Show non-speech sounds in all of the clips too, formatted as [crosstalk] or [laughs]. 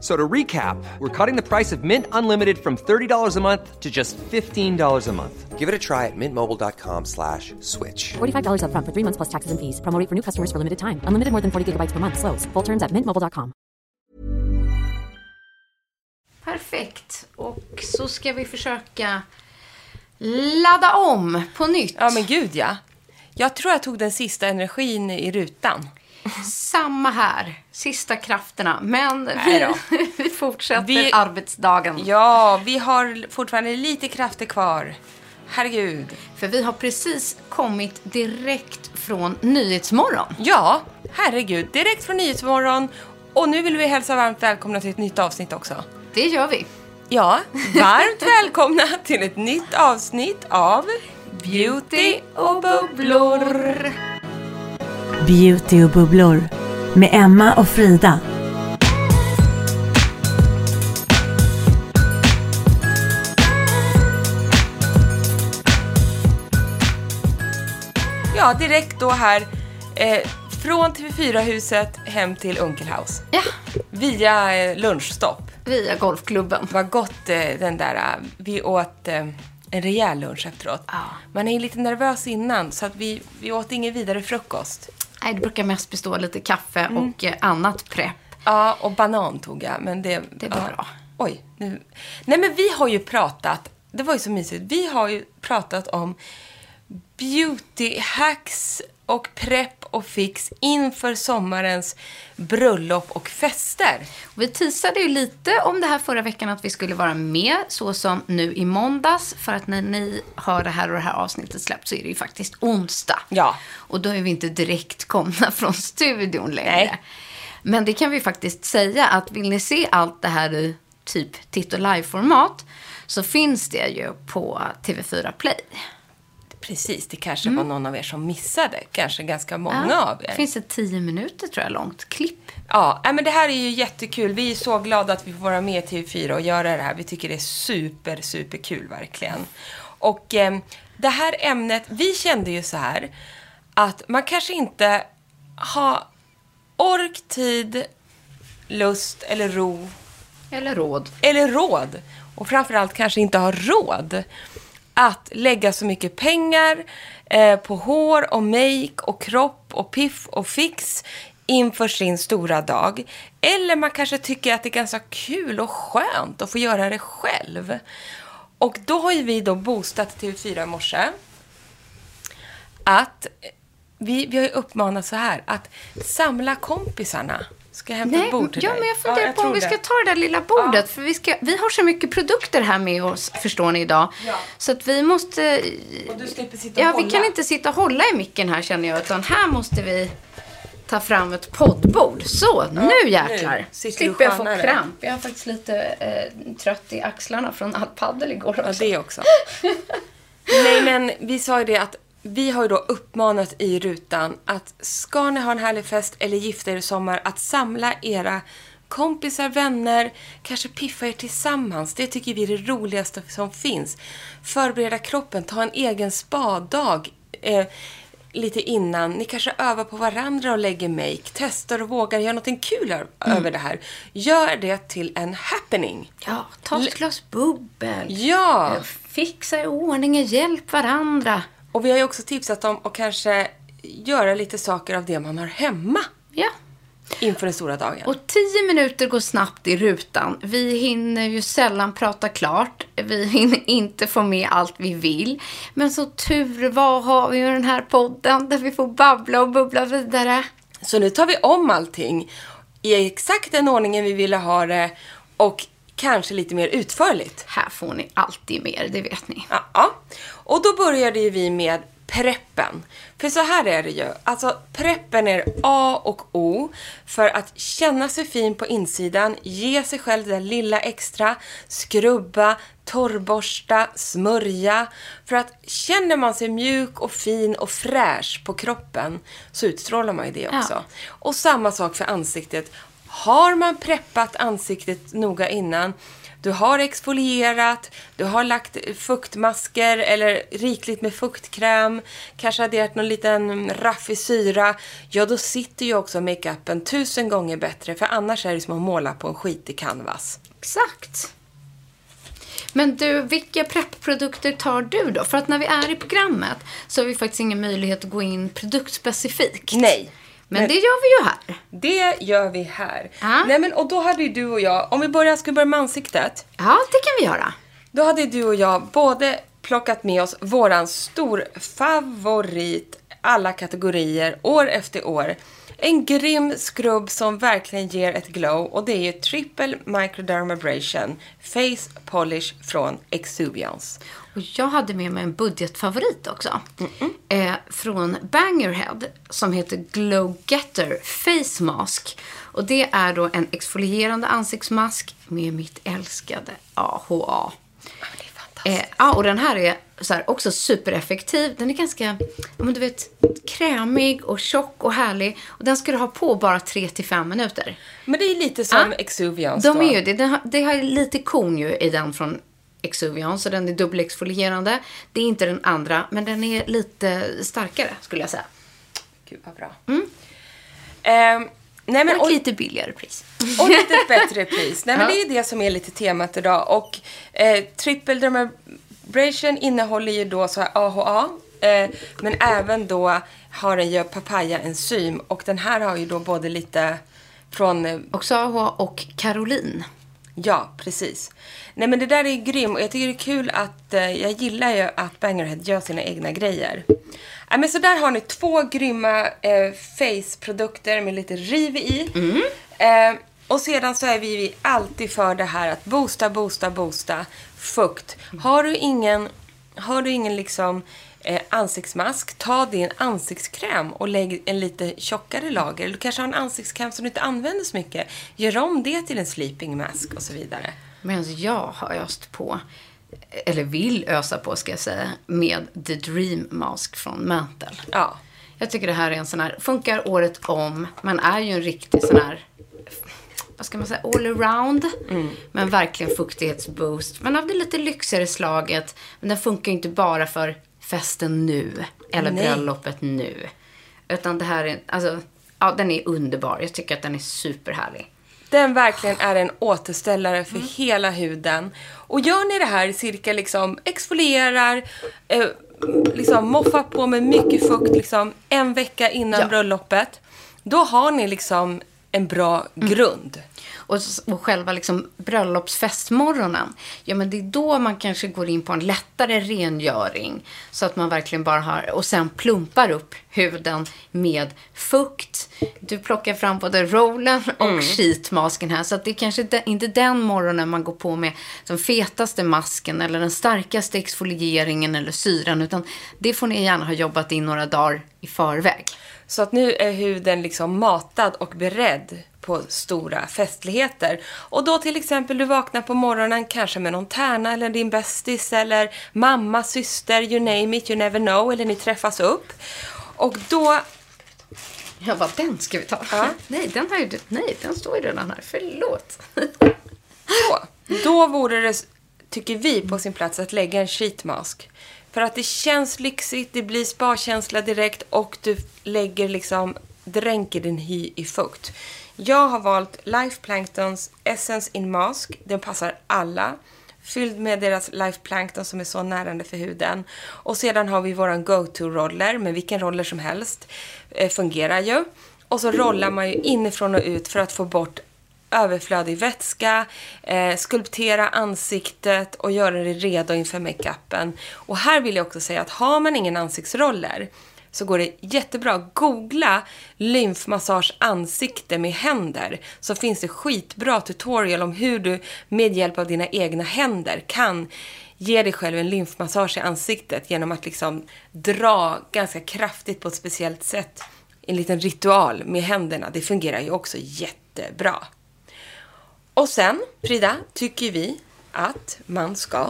So to recap, we're cutting the price of Mint Unlimited from $30 a month to just $15 a month. Give it a try at mintmobile.com slash switch. $45 upfront for three months plus taxes and fees. Promo for new customers for limited time. Unlimited more than 40 gigabytes per month. Slows. Full terms at mintmobile.com. Perfekt. Och så ska vi försöka ladda om på nytt. Ja, men gud ja. Jag tror jag tog den sista energin i rutan. Samma här. Sista krafterna. Men vi, [laughs] vi fortsätter Vi- arbetsdagen. Ja, vi har fortfarande lite krafter kvar. Herregud. För vi har precis kommit direkt från Nyhetsmorgon. Ja, herregud. Direkt från Nyhetsmorgon. Och nu vill vi hälsa varmt välkomna till ett nytt avsnitt också. Det gör vi. Ja, varmt välkomna till ett nytt avsnitt av Beauty och bubblor. Beauty och bubblor med Emma och Frida. Ja, direkt då här eh, från TV4-huset hem till Unkelhaus. Ja, Via eh, lunchstopp. via golfklubben. Vad gott eh, den där, eh, vi åt eh, en rejäl lunch efteråt. Ja. Man är ju lite nervös innan så att vi, vi åt ingen vidare frukost. Nej, det brukar mest bestå av lite kaffe och eh, annat prepp. Ja, och banan tog jag, men det... Det var ja. bra. Oj, nu... Nej men vi har ju pratat, det var ju så mysigt, vi har ju pratat om beauty hacks och prepp och fix inför sommarens bröllop och fester. Vi teasade ju lite om det här förra veckan att vi skulle vara med så som nu i måndags. För att när ni hör det här och det här avsnittet släppt så är det ju faktiskt onsdag. Ja. Och då är vi inte direkt komna [laughs] från studion längre. Nej. Men det kan vi faktiskt säga att vill ni se allt det här i typ titt och live-format så finns det ju på TV4 Play. Precis, det kanske var någon av er som missade. Kanske ganska många av er. Det finns ett tio minuter tror jag långt klipp. Ja, men det här är ju jättekul. Vi är så glada att vi får vara med i TV4 och göra det här. Vi tycker det är super, super kul verkligen. Och eh, det här ämnet, vi kände ju så här att man kanske inte har ork, tid, lust eller ro Eller råd. eller råd och framförallt kanske inte har råd att lägga så mycket pengar eh, på hår och make och kropp och piff och fix inför sin stora dag. Eller man kanske tycker att det är ganska kul och skönt att få göra det själv. Och då har ju vi då boostat TV4 i morse att vi, vi har ju uppmanat så här att samla kompisarna. Ska jag hämta Nej, ett bord till ja, dig? men jag funderar jag på om vi ska ta det där lilla bordet. För vi, ska, vi har så mycket produkter här med oss, förstår ni, idag. Ja. Så att vi måste... Och du slipper sitta och Ja, vi hålla. kan inte sitta och hålla i micken här känner jag. Utan här måste vi ta fram ett poddbord. Så, nu jäklar. nu Slipper jag få kramp. Jag är faktiskt lite eh, trött i axlarna från all paddel igår Ja, också. det också. [laughs] Nej, men vi sa ju det att vi har ju då uppmanat i rutan att ska ni ha en härlig fest eller gifta er i sommar, att samla era kompisar, vänner, kanske piffa er tillsammans. Det tycker vi är det roligaste som finns. Förbereda kroppen, ta en egen spadag. Eh, lite innan. Ni kanske övar på varandra och lägger make. Testar och vågar göra någonting kul Mm. över det här. Gör det till en happening. Ja, ta ett glas bubbel. Ja! Eh, Fixa i ordning, hjälp varandra. Och vi har ju också tipsat om att kanske göra lite saker av det man har hemma Ja. inför den stora dagen. Och tio minuter går snabbt i rutan. Vi hinner ju sällan prata klart. Vi hinner inte få med allt vi vill. Men så tur var har vi ju den här podden där vi får babbla och bubbla vidare. Så nu tar vi om allting i exakt den ordningen vi ville ha det och kanske lite mer utförligt. Här får ni alltid mer, det vet ni. Ja. Och då började ju vi med preppen. För så här är det ju. Alltså preppen är A och O för att känna sig fin på insidan, ge sig själv det där lilla extra, skrubba, torrborsta, smörja. För att känner man sig mjuk och fin och fräsch på kroppen så utstrålar man ju det också. Ja. Och samma sak för ansiktet. Har man preppat ansiktet noga innan, du har exfolierat, du har lagt fuktmasker eller rikligt med fuktkräm, kanske adderat någon liten raffig syra, ja då sitter ju också makeupen tusen gånger bättre för annars är det som att måla på en skitig canvas. Exakt. Men du, vilka preppprodukter tar du då? För att när vi är i programmet så har vi faktiskt ingen möjlighet att gå in produktspecifikt. Nej. Men, Men- det gör vi ju här. Det gör vi här. Ja. Nej men och då hade ju du och jag, om vi börjar, ska vi börja med ansiktet? Ja, det kan vi göra. Då hade du och jag både plockat med oss våran stor favorit alla kategorier år efter år. En grym skrubb som verkligen ger ett glow och det är ju Triple Microdermabrasion Face Polish från Exuviance. Och jag hade med mig en budgetfavorit också. Eh, från Bangerhead som heter Glow Getter Face Mask. Och det är då en exfolierande ansiktsmask med mitt älskade AHA. Det är fantastiskt. Eh, ja, och den här är så här, också supereffektiv. Den är ganska, ja, men du vet, krämig och tjock och härlig. Och den ska du ha på bara 3-5 minuter. Men det är lite som Ja. Exuviance De då. är ju det. Den har, det har lite kon ju i den från Exuvion, så den är dubbelexfolierande. Det är inte den andra, men den är lite starkare skulle jag säga. Gud vad bra. Ehm, nej men, Och och, lite billigare pris. och lite bättre pris. Nej men Ja. det är det som är lite temat idag. Och eh, Triple Dermabrasion innehåller ju då så här AHA. Eh, men även då har den ju papaya-enzym. Och den här har ju då både lite från eh, Också AH och Caroline. Ja, precis. Nej men det där är grym och jag tycker det är kul att, eh, jag gillar ju att Bangerhead gör sina egna grejer. Ja, men så där har ni två grymma eh, face-produkter med lite riv i. Eh, och sedan så är vi alltid för det här att boosta, boosta, boosta fukt. Har du ingen, har du ingen liksom eh, ansiktsmask, ta din ansiktskräm och lägg en lite tjockare lager. Du kanske har en ansiktskräm som du inte använder så mycket. Gör om det till en sleeping mask och så vidare. Medan jag har öst på, eller vill ösa på ska jag säga, med The Dream Mask från Mantle. Ja. Jag tycker det här är en sån här, funkar året om, man är ju en riktig sån här, vad ska man säga, all around. Men verkligen fuktighetsboost. Men av det lite lyxigare slaget. Men den funkar ju inte bara för festen nu. Eller Nej. bröllopet nu. Utan det här är, alltså, ja den är underbar. Jag tycker att den är superhärlig. Den verkligen är en återställare för hela huden. Och gör ni det här cirka liksom exfolierar, eh, liksom moffar på med mycket fukt liksom en vecka innan Ja. bröllopet. Då har ni liksom en bra grund. Och, och själva liksom bröllopsfestmorgonen, ja men det är då man kanske går in på en lättare rengöring. Så att man verkligen bara har, och sen plumpar upp huden med fukt. Du plockar fram både rollen och sheetmasken här. Så att det är kanske de- inte den morgonen man går på med den fetaste masken eller den starkaste exfolieringen eller syran. Utan det får ni gärna ha jobbat in några dagar i förväg. Så att nu är huden liksom matad och beredd på stora festligheter. Och då till exempel du vaknar på morgonen kanske med någon tärna eller din bästis eller mamma, syster, you name it, you never know. Eller ni träffas upp. Och då Ja, vad den ska vi ta? Ja. Nej, den har ju, nej, den står ju redan här. Förlåt. Då, då vore det, tycker vi, på sin plats att lägga en sheetmask. För att det känns lyxigt, det blir spakänsla direkt och du lägger liksom, dränker din hy i fukt. Jag har valt Life Planktons Essence in Mask. Den passar alla. Fylld med deras Life Plankton som är så närande för huden. Och sedan har vi våran go-to-roller, men vilken roller som helst. Eh, fungerar ju. Och så rollar man ju inifrån och ut för att få bort överflödig vätska, eh, skulptera ansiktet och göra det redo inför makeupen. Och här vill jag också säga att har man ingen ansiktsroller så går det jättebra. Googla lymfmassage ansikte med händer så finns det skitbra tutorial om hur du med hjälp av dina egna händer kan ge dig själv en lymfmassage i ansiktet genom att liksom dra ganska kraftigt på ett speciellt sätt. En liten ritual med händerna. Det fungerar ju också jättebra. Och sen, Frida, tycker vi att man ska...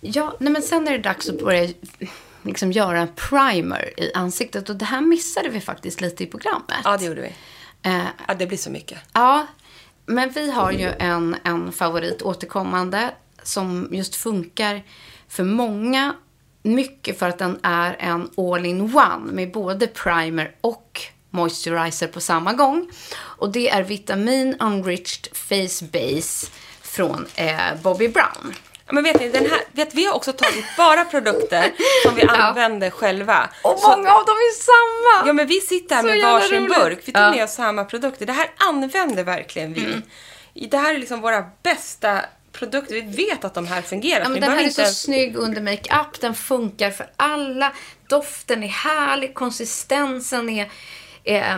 Ja, nej men sen är det dags att börja liksom göra en primer i ansiktet. Och det här missade vi faktiskt lite i programmet. Ja, det gjorde vi. Eh, Ja, det blir så mycket. Ja, men vi har ju en, en favorit återkommande som just funkar för många. Mycket för att den är en all-in-one med både primer och moisturizer på samma gång. Och det är Vitamin Unriched Face Base från eh, Bobbi Brown. Ja, men vet ni, den här, vet, vi har också tagit bara produkter som vi [laughs] använder själva. Och Så- många av dem är samma! Ja, men vi sitter här Så med varsin roligt. burk. Vi tog Ja. med oss samma produkter. Det här använder verkligen vi. Det här är liksom våra bästa produkter. Vi vet att de här fungerar. Ja, men den här behöver är så snygg under makeup. Den funkar för alla. Doften är härlig. Konsistensen är, eh,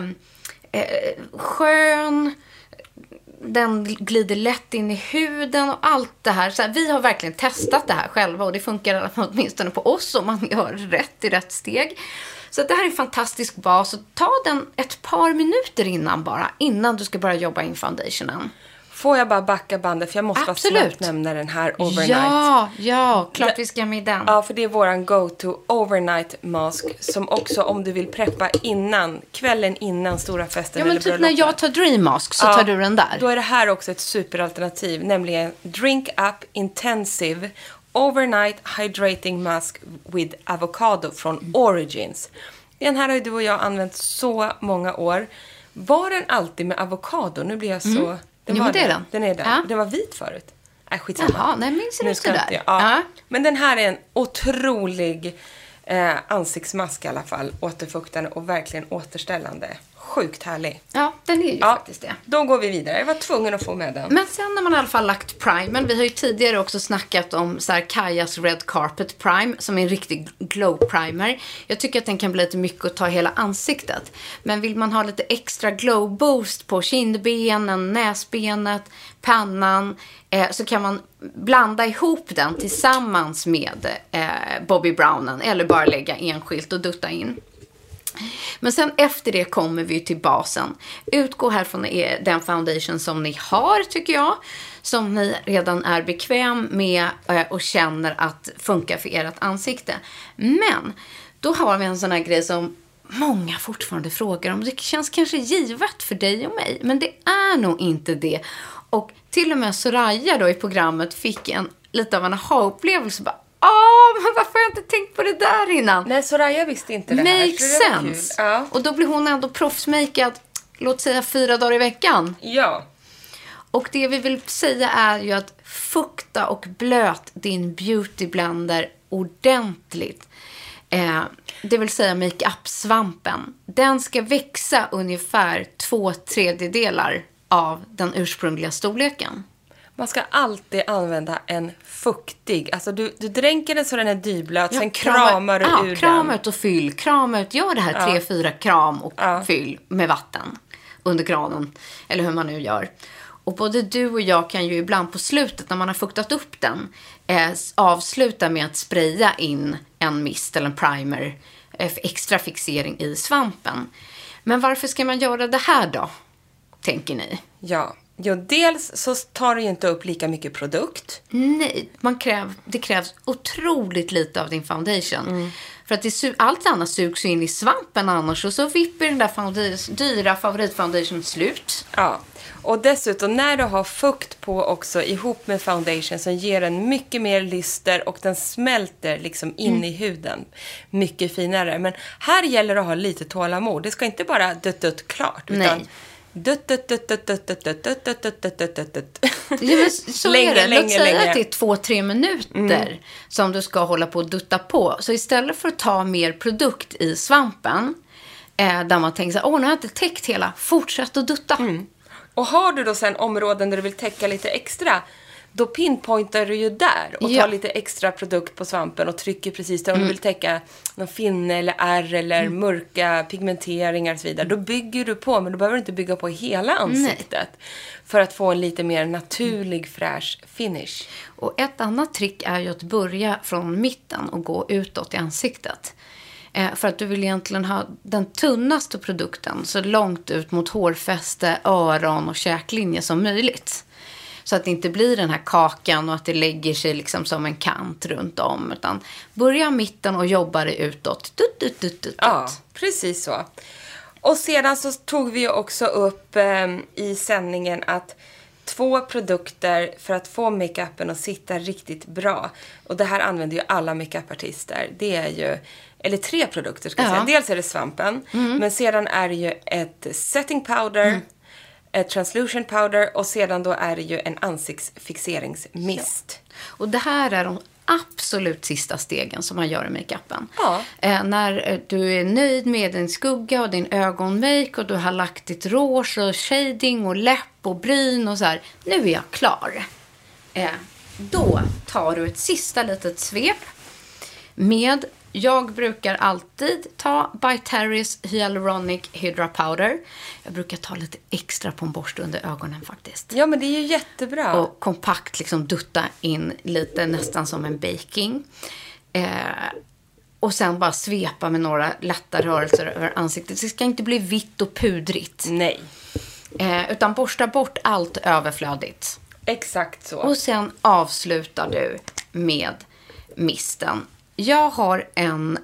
eh, skön. Den glider lätt in i huden och allt det här. Så här. Vi har verkligen testat det här själva och det funkar åtminstone på oss om man gör rätt i rätt steg. Så det här är en fantastisk bas. Ta den ett par minuter innan bara, innan du ska börja jobba in foundationen. Får jag bara backa bandet? För jag måste bara Absolut. snabbt nämna den här overnight. Ja, ja, klart vi ska med den. Ja, för det är våran go-to overnight mask som också om du vill preppa innan, kvällen innan stora festen Ja, men eller typ när bröllopet. jag tar Dream Mask så tar du den där. Då är det här också ett superalternativ, nämligen Drink Up Intensive Overnight Hydrating Mask with Avocado från Origins. Den här har ju du och jag använt så många år. Var den alltid med avokado? Nu blir jag så... Den. Jo, var det är den. Den är den. Ja. Den var vit förut. Nej, skitsamma. Jaha, nej, minns Nu inte där. jag- Ja. Ja. Men den här är en otrolig eh, ansiktsmask i alla fall. Återfuktande och verkligen återställande. Sjukt härlig. Ja, den är ju Ja, faktiskt det. Då går vi vidare. Jag var tvungen att få med den. Men sen när man i alla fall lagt primen, vi har ju tidigare också snackat om så här Kajas Red Carpet Prime som är en riktig glow primer. Jag tycker att den kan bli lite mycket att ta hela ansiktet. Men vill man ha lite extra glow boost på kindbenen, näsbenet, pannan eh, så kan man blanda ihop den tillsammans med eh, Bobby Brownen eller bara lägga enskilt och dutta in. Men sen efter det kommer vi till basen. Utgå här från er- den foundation som ni har, tycker jag. Som ni redan är bekväm med eh, och känner att funkar för ert ansikte. Men då har vi en sån här grej som många fortfarande frågar om. Det känns kanske givet för dig och mig, men det är nog inte det. Och till och med Soraya då i programmet fick en lite av en aha-upplevelse. Åh, men varför har jag inte tänkt på det där innan? Nej, Soraya visste inte det här. Makes sense. Ja. Och då blir hon ändå proffsmakead, låt säga fyra dagar i veckan. ja. Och det vi vill säga är ju att fukta och blöt din beauty blender ordentligt. Eh, det vill säga makeup-svampen. Den ska växa ungefär två tredjedelar av den ursprungliga storleken. Man ska alltid använda en fuktig. Alltså du, du dränker den så den är dyblöt, sen kramar du ja, ur krama den. ut och fyll. Krama ut. Gör det här tre, fyra kram och Ja. fyll med vatten under kranen. Eller hur man nu gör. Och både du och jag kan ju ibland på slutet när man har fuktat upp den eh, avsluta med att spraya in en mist eller en primer eh, extra fixering i svampen. Men varför ska man göra det här då? Tänker ni? Ja. Jo, dels så tar det ju inte upp lika mycket produkt. Nej, man kräv, det krävs otroligt lite av din foundation. Mm. För att det, allt annat sugs ju in i svampen annars och så vipper den där foundation, dyra favoritfoundationen slut. Ja. Och dessutom när du har fukt på också ihop med foundation som ger en mycket mer lyster och den smälter liksom in Mm. i huden mycket finare. Men här gäller det att ha lite tålamod. Det ska inte bara dutt dutt klart. Utan Nej. Länge, länge, Låt säga att det är två, tre minuter som du ska hålla på och dutta på. Så istället för att ta mer produkt i svampen, där man tänker så här, åh, nu har jag inte täckt hela, fortsätt att dutta. Och har du då sen områden där du vill täcka lite extra, då pinpointar du ju där och tar Ja. lite extra produkt på svampen och trycker precis där. Om du vill täcka någon finne eller ärr eller mörka pigmenteringar och så vidare. Då bygger du på, men då behöver du inte bygga på hela ansiktet. För att få en lite mer naturlig fräsch finish. Och ett annat trick är ju att börja från mitten och gå utåt i ansiktet. Eh, för att du vill egentligen ha den tunnaste produkten så långt ut mot hårfäste, öron och käklinje som möjligt. Så att det inte blir den här kakan och att det lägger sig liksom som en kant runt om. Utan börja i mitten och jobba dig utåt. Dutt, dutt, dutt, dutt, Ja, precis så. Och sedan så tog vi också upp eh, i sändningen att två produkter för att få makeupen att sitta riktigt bra. Och det här använder ju alla makeupartister. Det är ju, eller tre produkter ska jag Ja. säga. Dels är det svampen, men sedan är det ju ett setting powder, ett translution powder och sedan då är det ju en ansiktsfixeringsmist. Och det här är de absolut sista stegen som man gör i makeupen. Ja. Eh, när eh, du är nöjd med din skugga och din ögonmake och du har lagt ditt rouge och shading och läpp och bryn och så här. Nu är jag klar. Eh, då tar du ett sista litet svep med, jag brukar alltid ta By Terry's Hyaluronic Hydra Powder. Jag brukar ta lite extra på en borste under ögonen faktiskt Ja, men det är ju jättebra. och kompakt liksom dutta in lite nästan som en baking. Eh, och sen bara svepa med några lätta rörelser över ansiktet. Det ska inte bli vitt och pudrigt. Nej, Eh, utan borsta bort allt överflödigt. exakt så. Och sen avslutar du med misten. Jag har en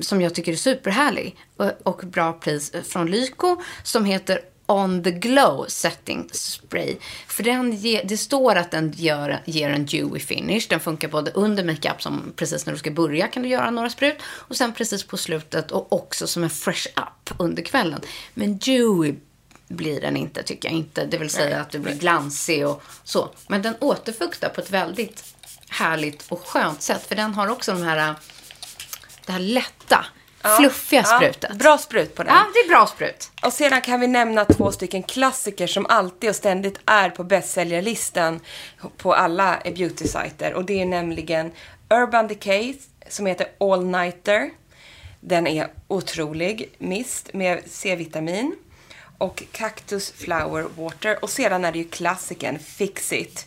som jag tycker är superhärlig och- och bra pris från Lyko som heter On the Glow Setting Spray. För den ge, det står att den gör, ger en dewy finish. Den funkar både under makeup som precis när du ska börja kan du göra några sprut. Och sen precis på slutet och också som en fresh up under kvällen. Men dewy blir den inte, tycker jag inte. Det vill säga att du blir glansig och så. Men den återfuktar på ett väldigt härligt och skönt sätt. För den har också de här, det här lätta, fluffiga sprutet. bra sprut på den. Ja, det är bra sprut. Och sedan kan vi nämna två stycken klassiker som alltid och ständigt är på bästsäljarlistan på alla beauty-sajter. Och det är nämligen Urban Decay som heter All Nighter. Den är otrolig mist med C-vitamin. Och Cactus Flower Water. Och sedan är det ju klassiken Fix It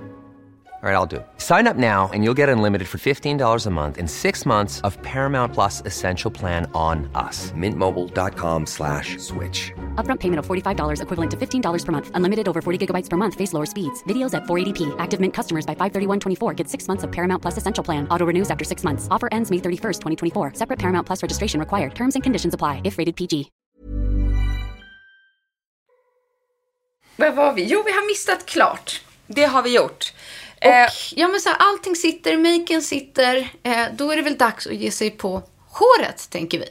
All right, I'll do it. Sign up now and you'll get unlimited for $15 a month in six months of Paramount Plus Essential Plan on us. Mintmobile.com slash switch. Upfront payment of $45 equivalent to $15 per month. Unlimited over 40 gigabytes per month. Face lower speeds. Videos at 480p. Active Mint customers by 531.24 get six months of Paramount Plus Essential Plan. Auto renews after six months. Offer ends May 31st, 2024. Separate Paramount Plus registration required. Terms and conditions apply if rated PG. Vad var vi? Jo, vi har mistat klart. Det har vi gjort. Eh, ja, men så här, allting sitter, maken sitter. Eh, då är det väl dags att ge sig på håret, tänker vi.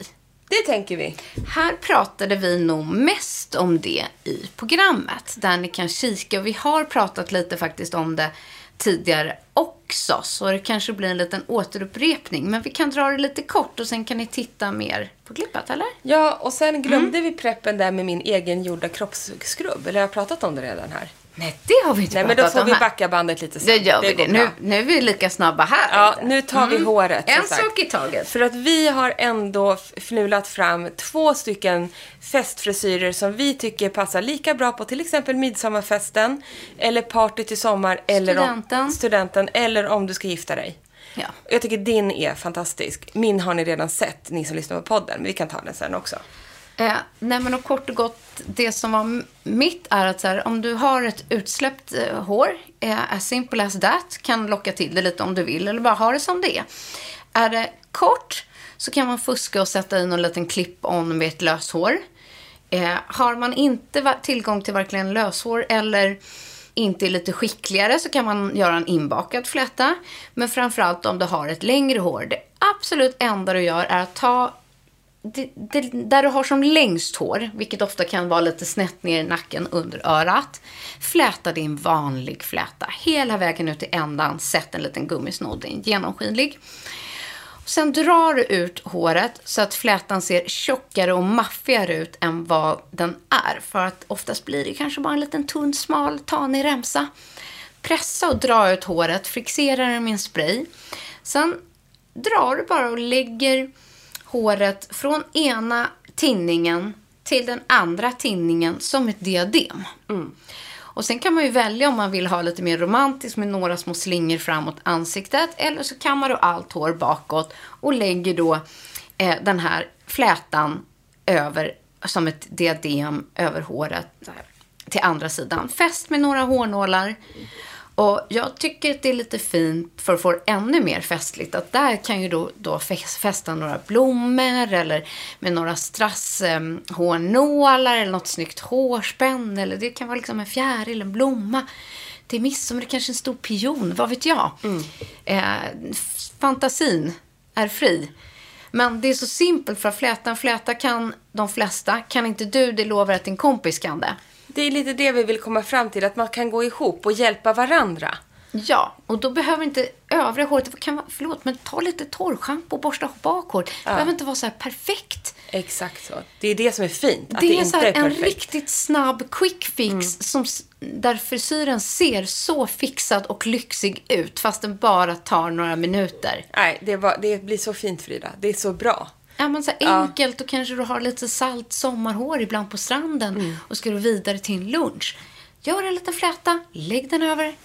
det tänker vi. Här pratade vi nog mest om det i programmet, där ni kan kika. Vi har pratat lite faktiskt om det tidigare också, så det kanske blir en liten återupprepning. Men vi kan dra det lite kort och sen kan ni titta mer på klippet, eller? Ja, och sen glömde Mm. vi preppen där med min egen gjorda kroppsskrubb. Eller har jag pratat om det redan här? Nej, det har vi inte Nej, men då får vi här. backa bandet lite sen. Det gör vi går det. Nu, nu är vi lika snabba här. Ja, inte? nu tar vi håret. som En sagt. sak i taget. För att vi har ändå fnulat fram två stycken festfrisyrer som vi tycker passar lika bra på till exempel midsommarfesten eller party till sommar eller Studenten. Om, studenten eller om du ska gifta dig. Ja. Jag tycker din är fantastisk. Min har ni redan sett, ni som lyssnar på podden, men vi kan ta den sen också. Eh, nej men och kort och gott, det som var mitt är att så här, om du har ett utsläppt eh, hår, eh, as simple as that, kan locka till det lite om du vill, eller bara ha det som det är. Är det kort så kan man fuska och sätta i någon liten clip-on med ett löshår. Eh, har man inte tillgång till verkligen löshår eller inte är lite skickligare så kan man göra en inbakad fläta. Men framförallt om du har ett längre hår. Det absolut enda du gör är att ta det, det, där du har som längst hår, vilket ofta kan vara lite snett ner i nacken under örat. Fläta din vanlig fläta hela vägen ut till ändan. Sätt en liten gummisnodd en genomskinlig. Sen drar du ut håret så att flätan ser tjockare och maffigare ut än vad den är. För att oftast blir det kanske bara en liten tunn, smal, tanig remsa. Pressa och dra ut håret, fixera det med en spray. Sen drar du bara och lägger håret från ena tinningen till den andra tinningen som ett diadem. Och sen kan man ju välja om man vill ha lite mer romantiskt med några små slingor framåt ansiktet. Eller så kammar du allt hår bakåt och lägger då eh, den här flätan över, som ett diadem över håret till andra sidan. Fäst med några hårnålar. Och jag tycker att det är lite fint för att få ännu mer festligt. Att där kan ju då, då fäs- fästa några blommor eller med några strasshårnålar eller något snyggt hårspänn. Eller det kan vara liksom en fjäril, en blomma. Till midsommar, kanske en stor pion, vad vet jag. Eh, f- fantasin är fri. Men det är så simpelt för att fläta en fläta kan de flesta. Kan inte du, det lovar att din kompis kan det. Det är lite det vi vill komma fram till, att man kan gå ihop och hjälpa varandra. Ja, och då behöver inte övriga håret, det kan vara, förlåt, men ta lite torrschampo och borsta bak håret. Det behöver inte vara så här perfekt. Exakt så. Det är det som är fint, att det det, är, inte så här är en perfekt. Mm. riktigt snabb quick fix som, s- där frisyren ser så fixad och lyxig ut fast den bara tar några minuter. Nej, det, var, det blir så fint Frida. Det är så bra. Ja, men så här Ja. enkelt och kanske du har lite salt sommarhår ibland på stranden Mm. och ska du vidare till en lunch. Gör en liten fläta, lägg den över.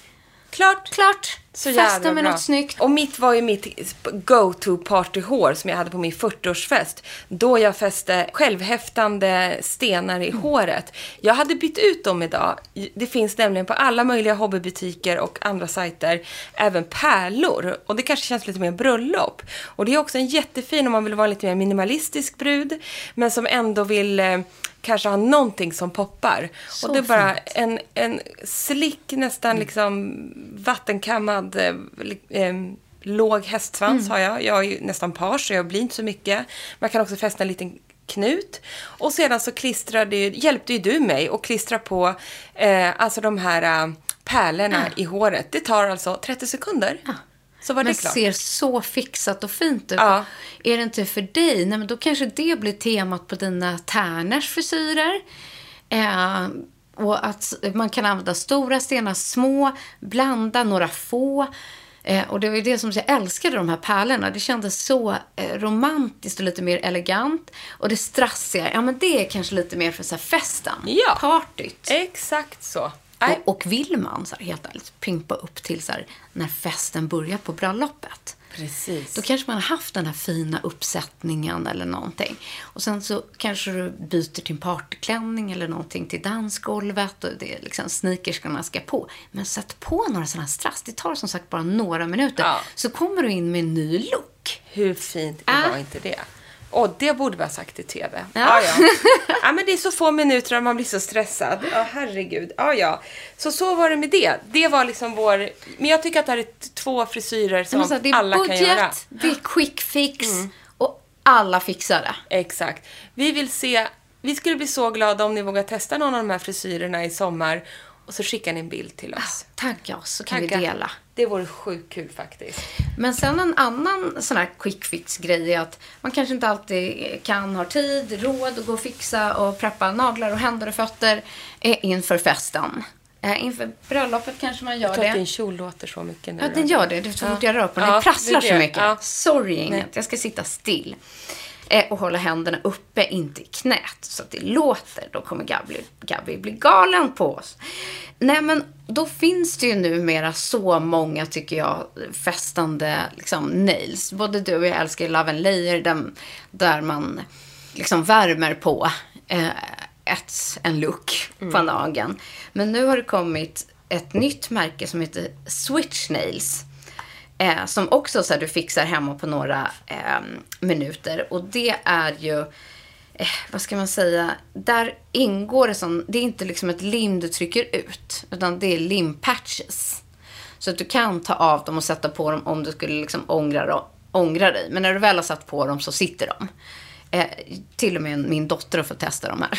Klart. Klart! Så jävla med bra. något snyggt. Och mitt var ju mitt go-to partyhår som jag hade på min 40-årsfest. Då jag fäste självhäftande stenar i håret. Jag hade bytt ut dem idag. Det finns nämligen på alla möjliga hobbybutiker och andra sajter även pärlor. Och det kanske känns lite mer bröllop. Och det är också en jättefin om man vill vara lite mer minimalistisk brud. Men som ändå vill eh, kanske ha någonting som poppar. Så och det är bara fint. en, en slick, nästan liksom vattenkammad, eh, li- eh, låg hästsvans har jag. Jag är ju nästan page så jag blir inte så mycket. Man kan också fästa en liten knut. Och sedan så klistrade hjälpte ju du mig att klistra på eh, alltså de här eh, pärlorna i håret. Det tar alltså 30 sekunder. Så var det Men klart. ser så fixat och fint ut. Ja. Är det inte för dig, nej, men då kanske det blir temat på dina tärners frisyrer. Eh, och att man kan använda stora stenar, små, blanda några få. Eh, och det var ju det som jag älskade de här pärlorna. Det kändes så eh, romantiskt och lite mer elegant. Och det strassiga, ja men det är kanske lite mer för så här festen. Ja. Partyt. Exakt så. Och, och vill man, så här, helt ärligt, pimpa upp till så här, när festen börjar på bröllopet. Precis. Då kanske man har haft den här fina uppsättningen eller någonting. Och sen så kanske du byter till en partyklänning eller någonting till dansgolvet och det är liksom sneakerskarna ska på. Men sätt på några sådana här strass. Det tar som sagt bara några minuter. Ja. Så kommer du in med en ny look. Hur fint Ah. var inte det? Och det borde vi ha sagt i TV. Ja. Ja. Ja, ja. men det är så få minuter och man blir så stressad. Ja, herregud. Ja, ja. Så så var det med det. Det var liksom vår... Men jag tycker att det här är två frisyrer som så alla budget, kan göra. Mm. det är quick fix och alla fixar det. Exakt. Vi vill se... Vi skulle bli så glada om ni vågar testa någon av de här frisyrerna i sommar. Och så skickar ni en bild till oss. Tagga oss så kan Tagga. vi dela. Det vore sjukt kul faktiskt. Men sen en annan sån här quick fix-grej är att man kanske inte alltid kan, har tid, råd att gå och fixa och preppa naglar och händer och fötter eh, inför festen. Eh, inför bröllopet kanske man gör Jag tror att det. din kjol låter så mycket nu. Ja, den gör det. Det är så fort jag rör på den. Det prasslar det så det. mycket. Ja. Sorry, inget. Jag ska sitta still. Eh, och hålla händerna uppe, inte i knät. Så att det låter. Då kommer Gabby, Gabby bli galen på oss. Nej, men då finns det ju numera så många, tycker jag, festande liksom, nails. Både du och jag älskar Love and Layer, där, där man liksom värmer på eh, ett, en look på nageln. Men nu har det kommit ett nytt märke som heter Switch Nails. Eh, som också så här, du fixar hemma på några eh, minuter. Och det är ju, eh, vad ska man säga, där ingår det som, det är inte liksom ett lim du trycker ut. Utan det är limpatches. Så att du kan ta av dem och sätta på dem om du skulle liksom ångra, dem- ångra dig. Men när du väl har satt på dem så sitter de. Eh, till och med min dotter har fått testa de här.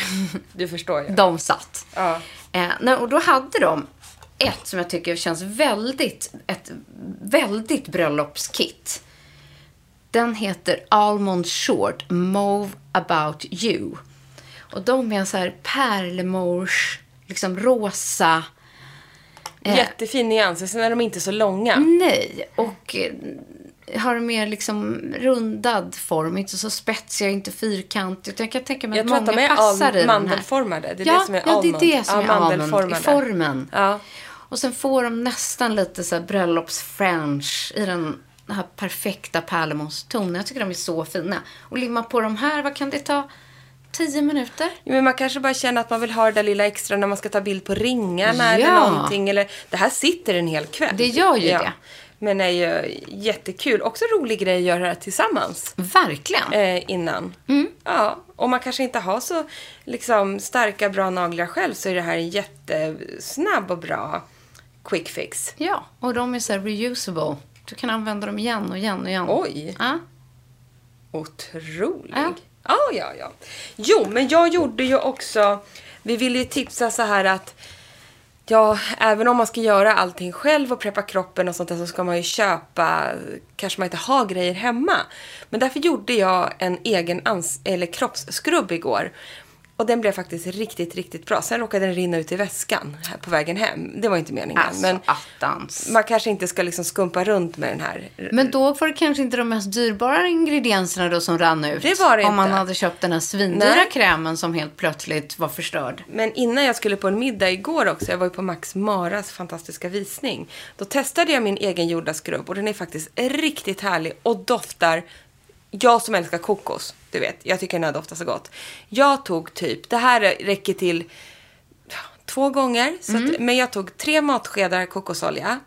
Du förstår ju. De satt. Ja. Eh, och då hade de ett som jag tycker känns väldigt, ett väldigt bröllopskit. Den heter Almond Short Move About You. Och de är så här pärlemors, liksom rosa. Eh. Jättefin nyans. Sen är de inte så långa. Nej, och eh, har en mer liksom rundad form. Inte så spetsiga, inte fyrkantig. Jag kan tänka mig Jag att tror att många de är passar i den här. mandelformade. Det är ja, det som är ja, det är almond. det som Ja, är almond. I formen. Ja. Och sen får de nästan lite så bröllops-french i den här perfekta pärlemorstonen. Jag tycker de är så fina. Och limma på de här, vad kan det ta? Tio minuter? Men man kanske bara känner att man vill ha det där lilla extra när man ska ta bild på ringarna eller Ja. någonting. Eller, det här sitter en hel kväll. Det gör ju det. Men är ju jättekul. Också rolig grej att göra tillsammans. Verkligen. Eh, innan. Mm. Ja, om man kanske inte har så liksom, starka, bra naglar själv så är det här en jättesnabb och bra quick fix. Ja, och de är så reusable. Du kan använda dem igen och igen och igen. Oj. Ja. Otrolig. Ja. Ja, ja, ja. Jo, men jag gjorde ju också... Vi ville ju tipsa så här att... Ja, även om man ska göra allting själv och preppa kroppen och sånt där så ska man ju köpa... Kanske man inte har grejer hemma. Men därför gjorde jag en egen ans- eller kroppsskrubb igår. Och den blev faktiskt riktigt, riktigt bra. Sen råkade den rinna ut i väskan här på vägen hem. Det var inte meningen. Alltså, men attans. man kanske inte ska liksom skumpa runt med den här. Men då var det kanske inte de mest dyrbara ingredienserna då som rann ut. Det var det Om man inte. hade köpt den här svindyra Nej. krämen som helt plötsligt var förstörd. Men innan jag skulle på en middag igår också, jag var ju på Max Maras fantastiska visning. Då testade jag min egen gjorda skrubb och den är faktiskt riktigt härlig och doftar jag som älskar kokos, du vet, jag tycker den här doftar så gott. Jag tog typ, det här räcker till två gånger, så att, men jag tog tre matskedar kokosolja,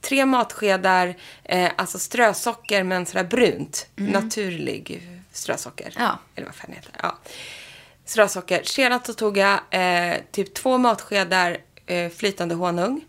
tre matskedar, eh, alltså strösocker men sådär brunt, naturlig strösocker. Ja. Eller vad fan det heter. Ja. Strösocker. Sedan så tog jag eh, typ två matskedar eh, flytande honung.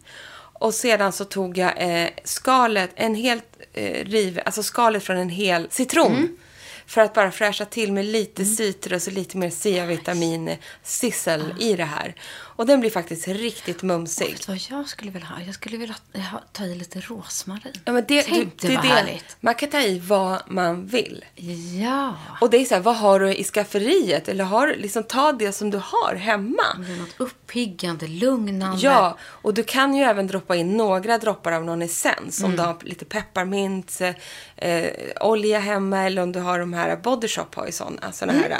Och sedan så tog jag eh, skalet, en helt eh, riv, alltså skalet från en hel citron. Mm. För att bara fräscha till med lite citrus och lite mer C-vitamin sissel i det här. Och den blir faktiskt riktigt mumsig. Vet du vad jag skulle vilja ha? Jag skulle vilja ha, ta i lite rosmarin. Ja, men det, Tänk det, det vad det, härligt. Man kan ta i vad man vill. Ja. Och det är så här, vad har du i skafferiet? Eller har, du- liksom, ta det som du har hemma. Det är något uppiggande, lugnande. Ja, och du kan ju även droppa in några droppar av någon essens. Om du har lite pepparmint, eh, olja hemma eller om du har de här Body Shop har ju sån, alltså såna här eh,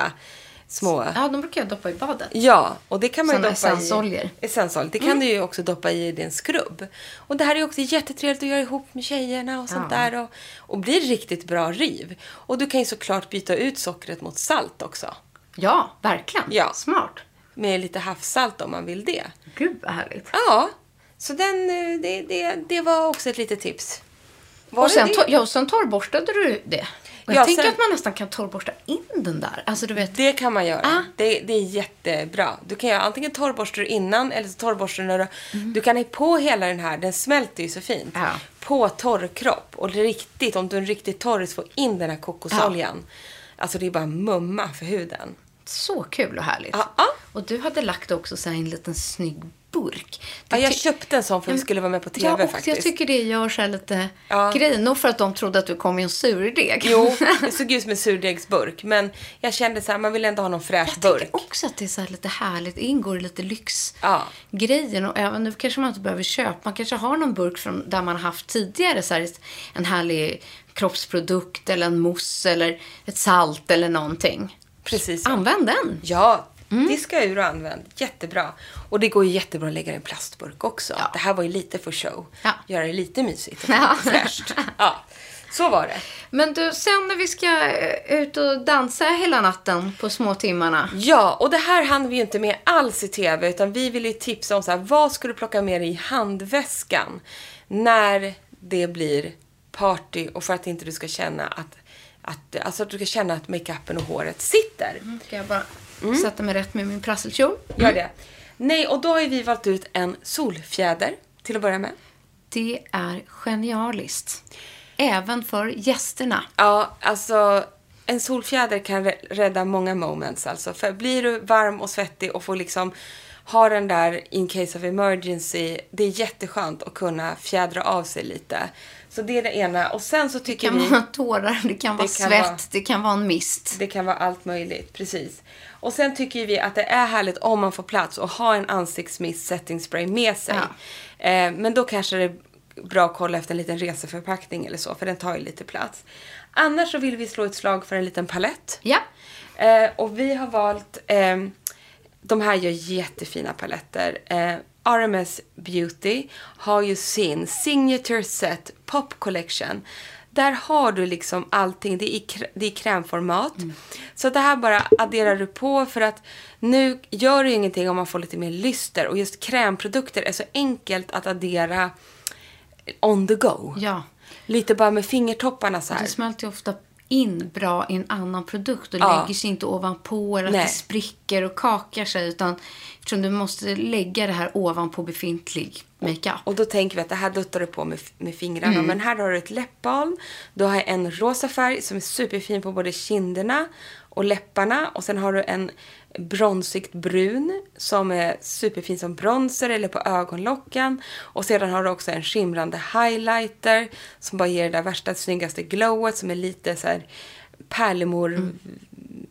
små... Ja, de brukar jag doppa i badet. Ja, och det kan man ju Såna doppa essensoljor. Mm. i... Essensolja. Det kan du ju också doppa i din skrubb. Och det här är ju också jättetrevligt att göra ihop med tjejerna och sånt Ja. där. Och, och blir riktigt bra riv. Och du kan ju såklart byta ut sockret mot salt också. Ja, verkligen. Ja. Smart. Med lite havssalt om man vill det. Gud vad härligt. Ja, så den, eh, det, det, det var också ett litet tips. Var Och sen, det? ja, sen torrborstade du det. Och jag Ja, tänker sen- att man nästan kan torrborsta in den där. Alltså du vet. Det kan man göra. Ah. Det, det är jättebra. Du kan göra antingen torrborstar innan eller så torrborstar när du... Du kan ha på hela den här, den smälter ju så fint. Ja. På torr kropp. Och riktigt, om du är en riktigt torris, få in den här kokosoljan. Alltså det är bara mumma för huden. Så kul och härligt. Och du hade lagt också så en liten snygg burk. Ja, jag köpte en sån för att vi skulle vara med på TV ja, och faktiskt. jag tycker det gör så här lite Ja. grej. Nog för att de trodde att du kom i en surdeg. Jo, [laughs] det såg ut som en surdegsburk. Men jag kände så här, man vill ändå ha någon fräsch Jag burk. tänker också att det är så här lite härligt. Det ingår i lite Ja. lyxgrejen. Och även nu kanske man inte behöver köpa. Man kanske har någon burk från där man har haft tidigare så här, en härlig kroppsprodukt eller en mousse eller ett salt eller någonting. Precis. Använd den. Ja, diska ur och använd. Jättebra. Och det går ju jättebra att lägga i en plastburk också. Ja. Det här var ju lite för show. Ja. Göra det lite mysigt och Ja. fräscht. Ja, så var det. Men du, sen när vi ska eh, ut och dansa hela natten på små timmarna. Ja, och det här hann vi ju inte med alls i TV, utan vi ville ju tipsa om så här, vad ska du plocka med dig i handväskan när det blir party och för att inte du ska känna att, att, alltså att du ska känna att makeupen och håret sitter. Ska jag bara Mm. sätta mig rätt med min prasselkjol? Gör det. Nej, och då har vi valt ut en solfjäder till att börja med. Det är genialiskt. Även för gästerna. Ja, alltså en solfjäder kan rä- rädda många moments. Alltså. För blir du varm och svettig och får liksom ha den där in case of emergency. Det är jätteskönt att kunna fjädra av sig lite. Så det är det ena. Och sen så Det tycker kan vi... vara tårar, det kan vara Det kan svett, vara- det kan vara en mist. Det kan vara allt möjligt, precis. Och sen tycker vi att det är härligt om man får plats och ha en ansiktsmist setting spray med sig. Eh, men då kanske det är bra att kolla efter en liten reseförpackning eller så, för den tar ju lite plats. Annars så vill vi slå ett slag för en liten palett. Ja. Eh, och vi har valt, eh, de här gör jättefina paletter. Eh, RMS Beauty har ju sin Signature Set Pop Collection. Där har du liksom allting, det är i, det är krämformat. Så det här bara adderar du på för att nu gör det ju ingenting om man får lite mer lyster. Och just krämprodukter är så enkelt att addera on the go. Ja. Lite bara med fingertopparna så här. Det smälter ju ofta in bra i en annan produkt och Ja. lägger sig inte ovanpå eller att Nej. det spricker och kakar sig. Utan eftersom du måste lägga det här ovanpå befintlig makeup. Och då tänker vi att det här duttar du på med, med fingrarna. Men här har du ett läppbalm. Du har en rosa färg som är superfin på både kinderna och läpparna. Och sen har du en bronsigt brun som är superfin som bronzer eller på ögonlocken. Och sedan har du också en skimrande highlighter som bara ger det där värsta snyggaste glowet som är lite så här pärlemor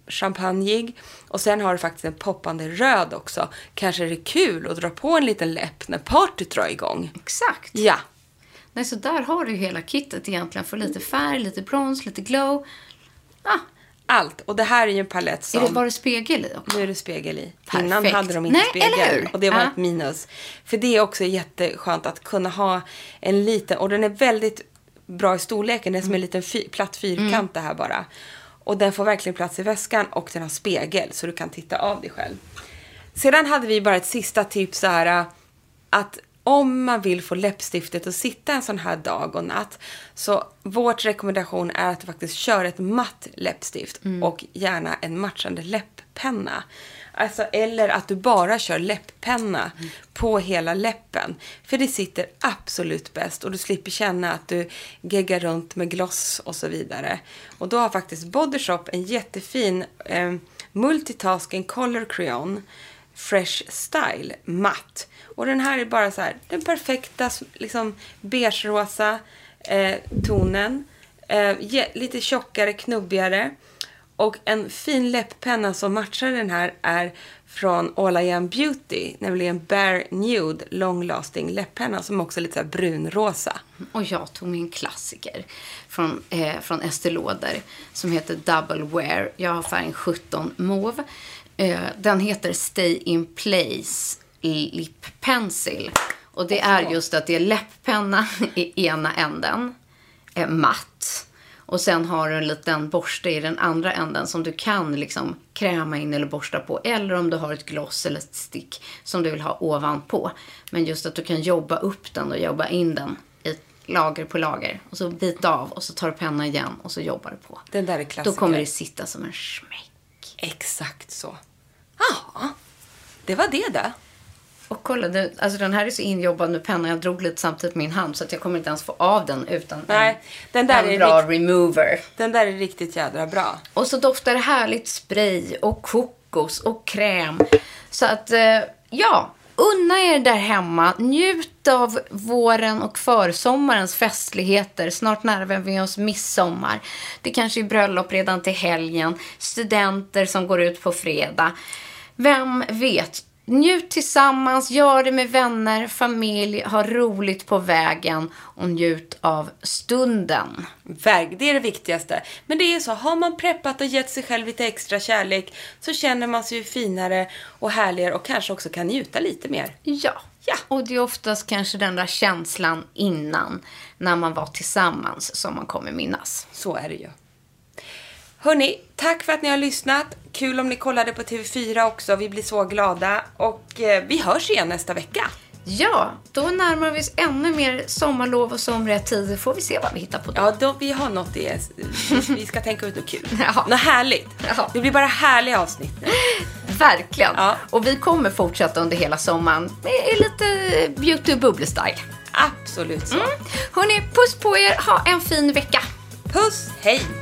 champagnig. Och sen har du faktiskt en poppande röd också. Kanske är det kul att dra på en liten läpp när partyt drar igång. Exakt. Ja. Nej, så där har du hela kittet egentligen. För lite färg, lite brons, lite glow. Ah, Allt. Och det här är ju en palett är som... det bara spegel i också? Nu är det spegel i. Perfekt. Innan hade de inte Nej, spegel. eller hur? Och det var Ja. ett minus. För det är också jätteskönt att kunna ha en liten... Och den är väldigt bra i storleken. Den är som en liten fy, platt fyrkant det här bara. Och den får verkligen plats i väskan och den har spegel så du kan titta av dig själv. Sedan hade vi bara ett sista tips så här att om man vill få läppstiftet att sitta en sån här dag och natt så vårt rekommendation är att faktiskt kör ett matt läppstift och gärna en matchande läpppenna. Alltså, eller att du bara kör läpppenna på hela läppen. För det sitter absolut bäst och du slipper känna att du geggar runt med gloss och så vidare. Och då har faktiskt Body Shop en jättefin eh, multitasking color crayon Fresh Style matt. Och den här är bara så här, den perfekta liksom beige-rosa eh, tonen. Eh, lite tjockare, knubbigare. Och en fin läpppenna som matchar den här är från All I Am Beauty, nämligen Bare Nude Long Lasting läpppenna som också är lite så här brunrosa. Och jag tog min klassiker från, eh, från Estée Lauder som heter Double Wear. Jag har färgen 17 mauve. Eh, den heter Stay in Place Lip Pencil. Och det är just att det är läpppenna [laughs] i ena änden, eh, matt. Och sen har du en liten borste i den andra änden som du kan liksom kräma in eller borsta på. Eller om du har ett gloss eller ett stick som du vill ha ovanpå. Men just att du kan jobba upp den och jobba in den i lager på lager. Och så bita av och så tar du penna igen och så jobbar du på. Den där är klassiker. Då kommer det sitta som en smäck. Exakt så. Ja, det var det då. Och kolla, det, alltså den här är så injobbad med penna. Jag drog lite samtidigt med min hand så att jag kommer inte ens få av den utan Nej, en, den där en är bra remover. Den där är riktigt jädra bra. Och så doftar det härligt spray och kokos och kräm. Så att, eh, ja, unna er där hemma. Njut av våren och försommarens festligheter. Snart närmar vi oss midsommar. Det kanske är bröllop redan till helgen. Studenter som går ut på fredag. Vem vet? Njut tillsammans, gör det med vänner, familj, ha roligt på vägen och njut av stunden. Verk, det är det viktigaste. Men det är så, har man preppat och gett sig själv lite extra kärlek så känner man sig ju finare och härligare och kanske också kan njuta lite mer. Ja. ja. Och det är oftast kanske den där känslan innan, när man var tillsammans, som man kommer minnas. Så är det ju. Hörni, tack för att ni har lyssnat. Kul om ni kollade på TV4 också. Vi blir så glada. Och eh, vi hörs igen nästa vecka. Ja, då närmar vi oss ännu mer sommarlov och somriga tider. Får vi se vad vi hittar på då. Ja, då, vi har något i [laughs] vi, ska tänka ut något kul. [laughs] Ja. Något härligt. Ja. Det blir bara härliga avsnitt nu. [laughs] Verkligen. Ja. Och vi kommer fortsätta under hela sommaren med lite beauty och bubble-style. Absolut så. Mm. Hörni, puss på er. Ha en fin vecka. Puss, hej!